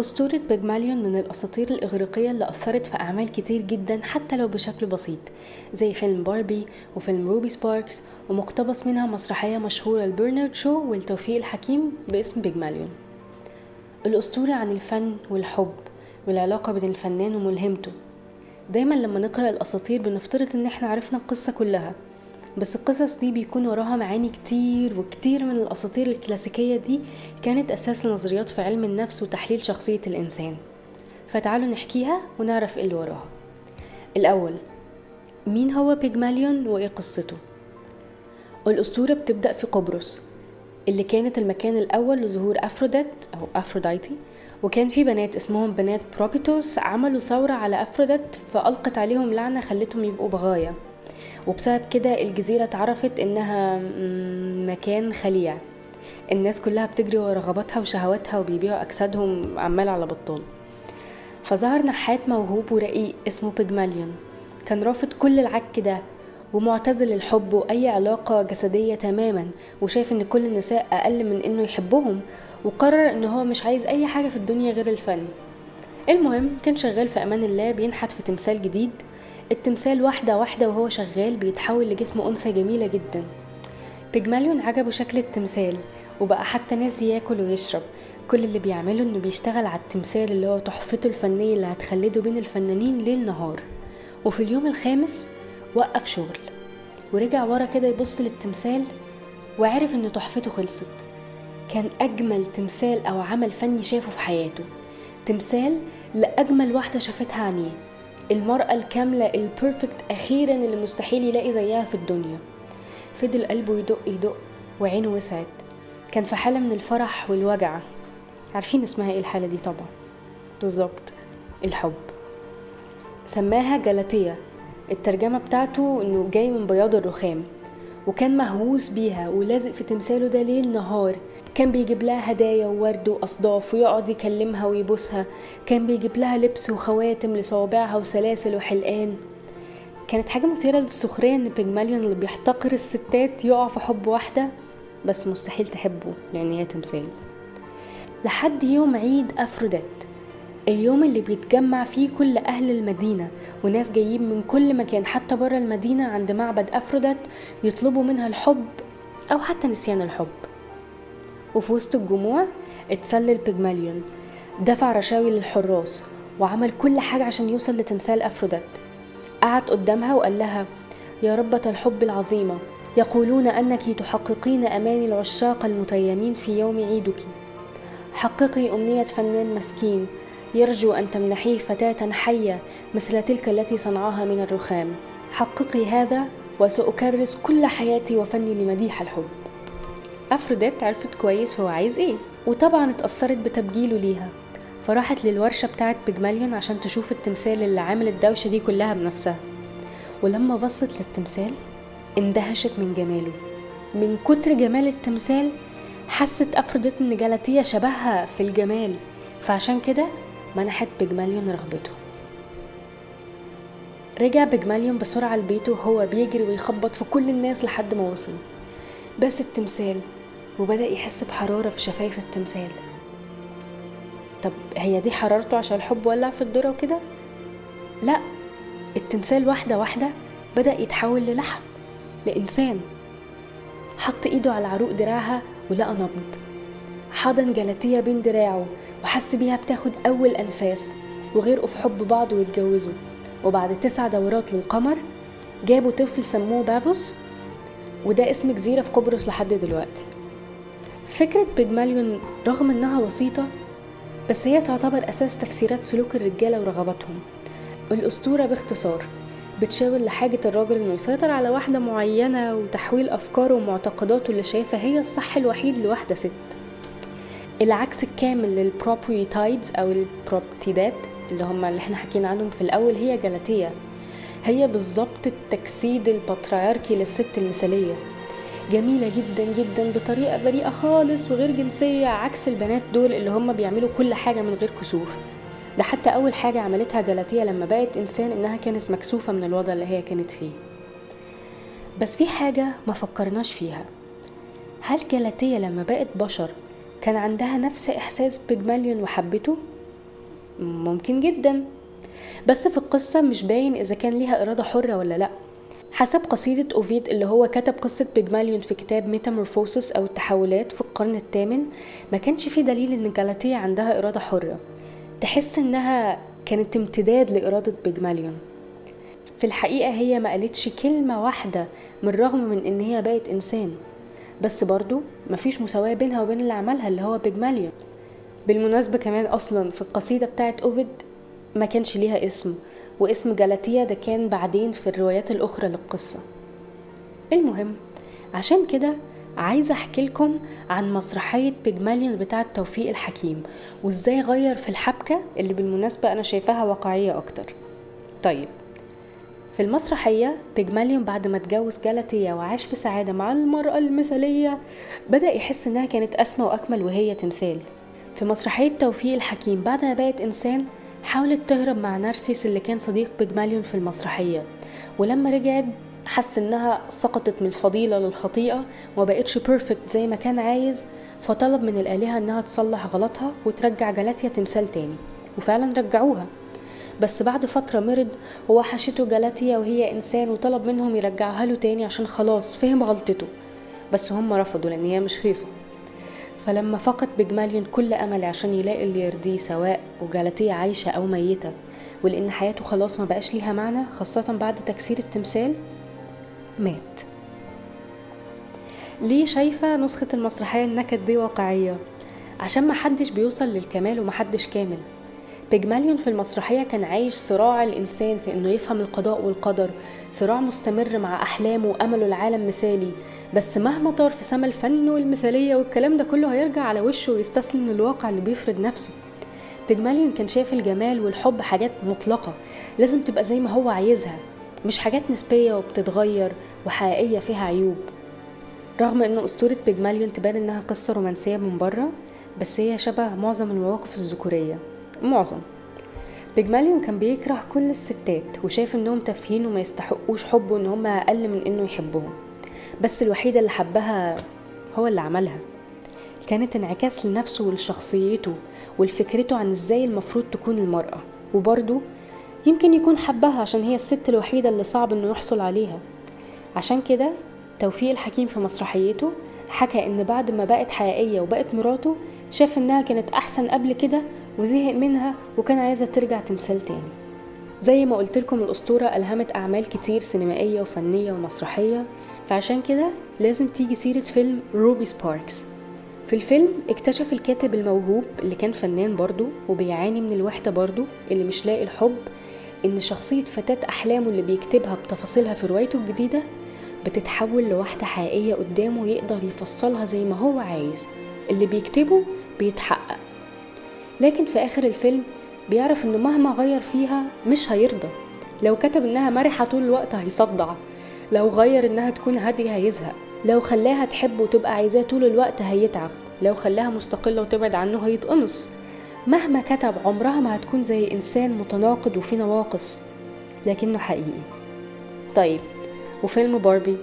أسطورة بيجماليون من الأساطير الإغريقية اللي أثرت في أعمال كتير جدا حتى لو بشكل بسيط زي فيلم باربي وفيلم روبي سباركس ومقتبس منها مسرحية مشهورة لبرنارد شو والتوفيق الحكيم باسم بيجماليون. الأسطورة عن الفن والحب والعلاقة بين الفنان وملهمته. دايما لما نقرأ الأساطير بنفترض إن إحنا عرفنا القصة كلها بس القصص دي بيكون وراها معاني كتير وكتير من الأساطير الكلاسيكية دي كانت أساس لنظريات في علم النفس وتحليل شخصية الإنسان. فتعالوا نحكيها ونعرف إيه اللي وراها. الأول مين هو بيجماليون وإيه قصته؟ الأسطورة بتبدأ في قبرص اللي كانت المكان الأول لظهور أفروديت أو أفروديتي وكان في بنات اسمهم بنات بروبيتوس عملوا ثورة على أفروديت فألقت عليهم لعنة خلتهم يبقوا بغايا وبسبب كده الجزيرة اتعرفت إنها مكان خليع. الناس كلها بتجري ورا رغباتها وشهواتها وبيبيعوا أجسادهم عمال على بطال. فظهر نحات موهوب ورقيق اسمه بيجماليون كان رافض كل العك ده ومعتزل الحب وأي علاقة جسدية تماما وشايف إن كل النساء أقل من إنه يحبهم وقرر إن هو مش عايز أي حاجة في الدنيا غير الفن. المهم كان شغال في أمان الله بينحت في تمثال جديد التمثال واحدة واحدة وهو شغال بيتحول لجسم أنثى جميلة جدا. بيجماليون عجبه شكل التمثال وبقى حتى ناسي ياكل ويشرب. كل اللي بيعمله إنه بيشتغل على التمثال اللي هو تحفته الفنية اللي هتخلده بين الفنانين ليل نهار. وفي اليوم الخامس وقف شغل ورجع ورا كده يبص للتمثال وعرف إن تحفته خلصت. كان أجمل تمثال أو عمل فني شافه في حياته. تمثال لأجمل واحدة شافتها عينيه المرأة الكاملة البيرفكت أخيرا اللي مستحيل يلاقي زيها في الدنيا. فضل قلبه يدق يدق وعينه وسعت. كان في حالة من الفرح والوجع. عارفين اسمها إيه الحالة دي طبعا؟ بالظبط. الحب. سماها جلاتية. الترجمة بتاعته إنه جاي من بياض الرخام. وكان مهووس بيها ولازق في تمثاله ده ليل نهار. كان بيجيب لها هدايا وورد وأصداف ويقعد يكلمها ويبوسها. كان بيجيب لها لبس وخواتم لصوابعها وسلاسل وحلقان. كانت حاجة مثيرة للسخرية إن بيجماليون اللي بيحتقر الستات يقع في حب واحدة بس مستحيل تحبه لأن هي تمثال. لحد يوم عيد أفروديت. اليوم اللي بيتجمع فيه كل أهل المدينة وناس جايين من كل مكان حتى برا المدينة عند معبد أفروديت يطلبوا منها الحب أو حتى نسيان الحب. وفي وسط الجموع اتسلل بيجماليون دفع رشاوي للحراس وعمل كل حاجة عشان يوصل لتمثال أفروديت. قعد قدامها وقال لها يا ربة الحب العظيمة يقولون أنك تحققين أماني العشاق المتيمين في يوم عيدك. حققي أمنية فنان مسكين يرجو أن تمنحيه فتاة حية مثل تلك التي صنعها من الرخام. حققي هذا وسأكرس كل حياتي وفني لمديح الحب. أفروديت عرفت كويس هو عايز إيه وطبعا اتأثرت بتبجيله ليها. فراحت للورشة بتاعت بيجماليون عشان تشوف التمثال اللي عامل الدوشة دي كلها بنفسها. ولما بصت للتمثال اندهشت من جماله. من كتر جمال التمثال حست أفروديت إن جلاتية شبهها في الجمال. فعشان كده منحت بيجماليون رغبته. رجع بيجماليون بسرعة لبيته وهو بيجري ويخبط في كل الناس لحد ما وصل. بس التمثال وبدأ يحس بحرارة في شفايف التمثال. طب هي دي حرارته عشان الحب ولع في الذرة وكده؟ لا التمثال واحدة واحدة بدأ يتحول للحم لإنسان. حط إيده على عروق دراعها ولقى نبض. حضن جلاتية بين دراعه وحس بيها بتاخد أول أنفاس وغرقوا في حب بعض واتجوزوا وبعد تسع دورات للقمر جابوا طفل سموه بافوس وده اسم جزيرة في قبرص لحد دلوقتي. فكرة بيجماليون رغم إنها بسيطة بس هي تعتبر أساس تفسيرات سلوك الرجالة ورغباتهم. الأسطورة باختصار بتشاور لحاجة الراجل إنه يسيطر على واحدة معينة وتحويل أفكاره ومعتقداته اللي شايفها هي الصح الوحيد لواحدة ست. العكس الكامل للبروبويتايدز أو البروبتيدات اللي هم اللي إحنا حكينا عنهم في الأول هي جلاتية. هي بالظبط التجسيد البطريركي للست المثالية. جميلة جدا جدا بطريقة بريئة خالص وغير جنسية عكس البنات دول اللي هم بيعملوا كل حاجة من غير كسوف ده حتى أول حاجة عملتها جلاتية لما بقت إنسان إنها كانت مكسوفة من الوضع اللي هي كانت فيه. بس في حاجة ما فكرناش فيها. هل جلاتية لما بقت بشر كان عندها نفس إحساس بيجماليون وحبته؟ ممكن جدا. بس في القصة مش باين إذا كان ليها إرادة حرة ولا لأ. حسب قصيدة أوفيد اللي هو كتب قصة بيجماليون في كتاب ميتامورفوسس أو التحولات في القرن الثامن ما كانش في دليل إن جالاتيا عندها إرادة حرة. تحس إنها كانت امتداد لإرادة بيجماليون في الحقيقة هي ما قالتش كلمة واحدة من الرغم من إن هي بقت إنسان. بس برضو مفيش مساواة بينها وبين اللي عملها اللي هو بيجماليون بالمناسبة كمان أصلا في القصيدة بتاعت أوفيد ما كانش ليها اسم واسم جالاتيا ده كان بعدين في الروايات الأخرى للقصة. المهم عشان كده عايزة أحكي لكم عن مسرحية بيجماليون بتاعة توفيق الحكيم وإزاي غير في الحبكة اللي بالمناسبة أنا شايفاها واقعية أكتر. طيب في المسرحية بيجماليون بعد ما اتجوز جالاتيا وعاش في سعادة مع المرأة المثالية بدأ يحس إنها كانت أسمى وأكمل وهي تمثال. في مسرحية توفيق الحكيم بعد ما بقت إنسان حاولت تهرب مع نارسيس اللي كان صديق بيجماليون في المسرحية. ولما رجعت حس إنها سقطت من الفضيلة للخطيئة ومبقتش بيرفكت زي ما كان عايز فطلب من الآلهة إنها تصلح غلطها وترجع جالاتيا تمثال تاني. وفعلا رجعوها. بس بعد فترة مرض ووحشته جالاتيا وهي إنسان وطلب منهم يرجعوها له تاني عشان خلاص فهم غلطته. بس هم رفضوا لأن هي مش رخيصة فلما فقد بجماليون كل أمل عشان يلاقي اللي يرضيه سواء وجالاتيا عايشة أو ميتة ولأن حياته خلاص ما بقاش ليها معنى خاصة بعد تكسير التمثال مات. ليه شايفة نسخة المسرحية النكد دي واقعية؟ عشان محدش بيوصل للكمال ومحدش كامل. بيجماليون في المسرحية كان عايش صراع الإنسان في إنه يفهم القضاء والقدر صراع مستمر مع أحلامه وأمله العالم مثالي. بس مهما طار في سما الفن والمثالية والكلام ده كله هيرجع على وشه ويستسلم للواقع اللي بيفرض نفسه. بيجماليون كان شايف الجمال والحب حاجات مطلقة لازم تبقى زي ما هو عايزها مش حاجات نسبية وبتتغير وحقيقية فيها عيوب. رغم ان أسطورة بيجماليون تبان إنها قصة رومانسية من بره بس هي شبه معظم المواقف الذكورية. معظم. بيجماليون كان بيكره كل الستات وشايف إنهم تافهين وما يستحقوش حبه ان هم أقل من إنه يحبهم. بس الوحيدة اللي حبها هو اللي عملها. كانت انعكاس لنفسه ولشخصيته ولفكرته عن إزاي المفروض تكون المرأة. وبرضه يمكن يكون حبها عشان هي الست الوحيدة اللي صعب إنه يحصل عليها. عشان كده توفيق الحكيم في مسرحيته حكى إن بعد ما بقت حقيقية وبقت مراته شاف إنها كانت أحسن قبل كده وزهق منها وكان عايزة ترجع تمثال تاني. زي ما قلت لكم الأسطورة ألهمت أعمال كتير سينمائية وفنية ومسرحية فعشان كده لازم تيجي سيرة فيلم روبي سباركس. في الفيلم اكتشف الكاتب الموهوب اللي كان فنان برضه وبيعاني من الوحدة برضه اللي مش لاقي الحب إن شخصية فتاة أحلامه اللي بيكتبها بتفاصيلها في روايته الجديدة بتتحول لواحدة حقيقية قدامه يقدر يفصلها زي ما هو عايز. اللي بيكتبه بيتحقق لكن في آخر الفيلم بيعرف إنه مهما غير فيها مش هيرضى. لو كتب إنها مرحة طول الوقت هيصدع. لو غير إنها تكون هادية هيزهق. لو خلاها تحبه وتبقى عايزاه طول الوقت هيتعب. لو خلاها مستقلة وتبعد عنه هيتقمص. مهما كتب عمرها ما هتكون زي إنسان متناقض وفيه نواقص. لكنه حقيقي. طيب وفيلم باربي؟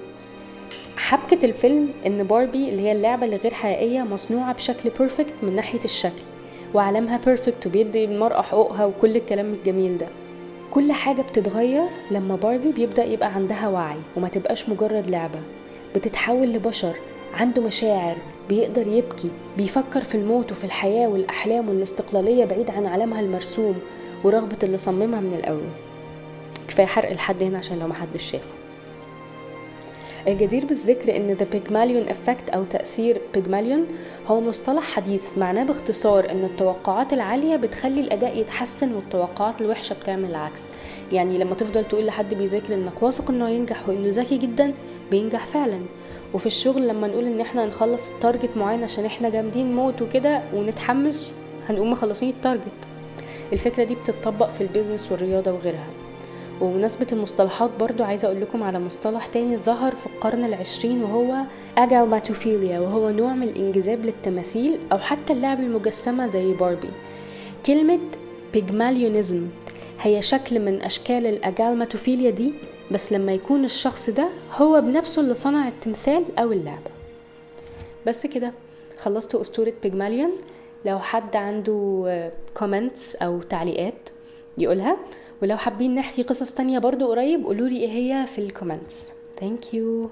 حبكة الفيلم إن باربي اللي هي اللعبة اللي غير حقيقية مصنوعة بشكل perfect من ناحية الشكل. وعالمها perfect وبيدي المرأة حقوقها وكل الكلام الجميل ده. كل حاجة بتتغير لما باربي بيبدأ يبقى عندها وعي وما تبقاش مجرد لعبة. بتتحول لبشر عنده مشاعر بيقدر يبكي بيفكر في الموت وفي الحياة والأحلام والاستقلالية بعيد عن عالمها المرسوم ورغبة اللي صممها من الأول. كفاية حرق لحد هنا عشان لو محدش شافه. الجدير بالذكر إن The Pygmalion Effect أو تأثير بيجماليون هو مصطلح حديث معناه باختصار إن التوقعات العالية بتخلي الأداء يتحسن والتوقعات الوحشة بتعمل العكس يعني لما تفضل تقول لحد بيذاكر إنك واثق إنه هينجح وإنه ذكي جدا بينجح فعلا. وفي الشغل لما نقول إن إحنا هنخلص ال target معين عشان إحنا جامدين موت وكده ونتحمس هنقوم مخلصين ال target الفكرة دي بتطبق في ال business والرياضة وغيرها. وبمناسبة المصطلحات برضو عايزة أقول لكم على مصطلح تاني ظهر في القرن العشرين وهو agalmatophilia وهو نوع من الإنجذاب للتماثيل أو حتى اللعب المجسمة زي باربي. كلمة pygmalionism هي شكل من أشكال ال agalmatophilia دي بس لما يكون الشخص ده هو بنفسه اللي صنع التمثال أو اللعبة بس كده خلصت أسطورة بيجماليون لو حد عنده comments أو تعليقات يقولها. ولو حابين نحكي قصص تانية برضو قريب قولولي إيه هي في ال comments thank you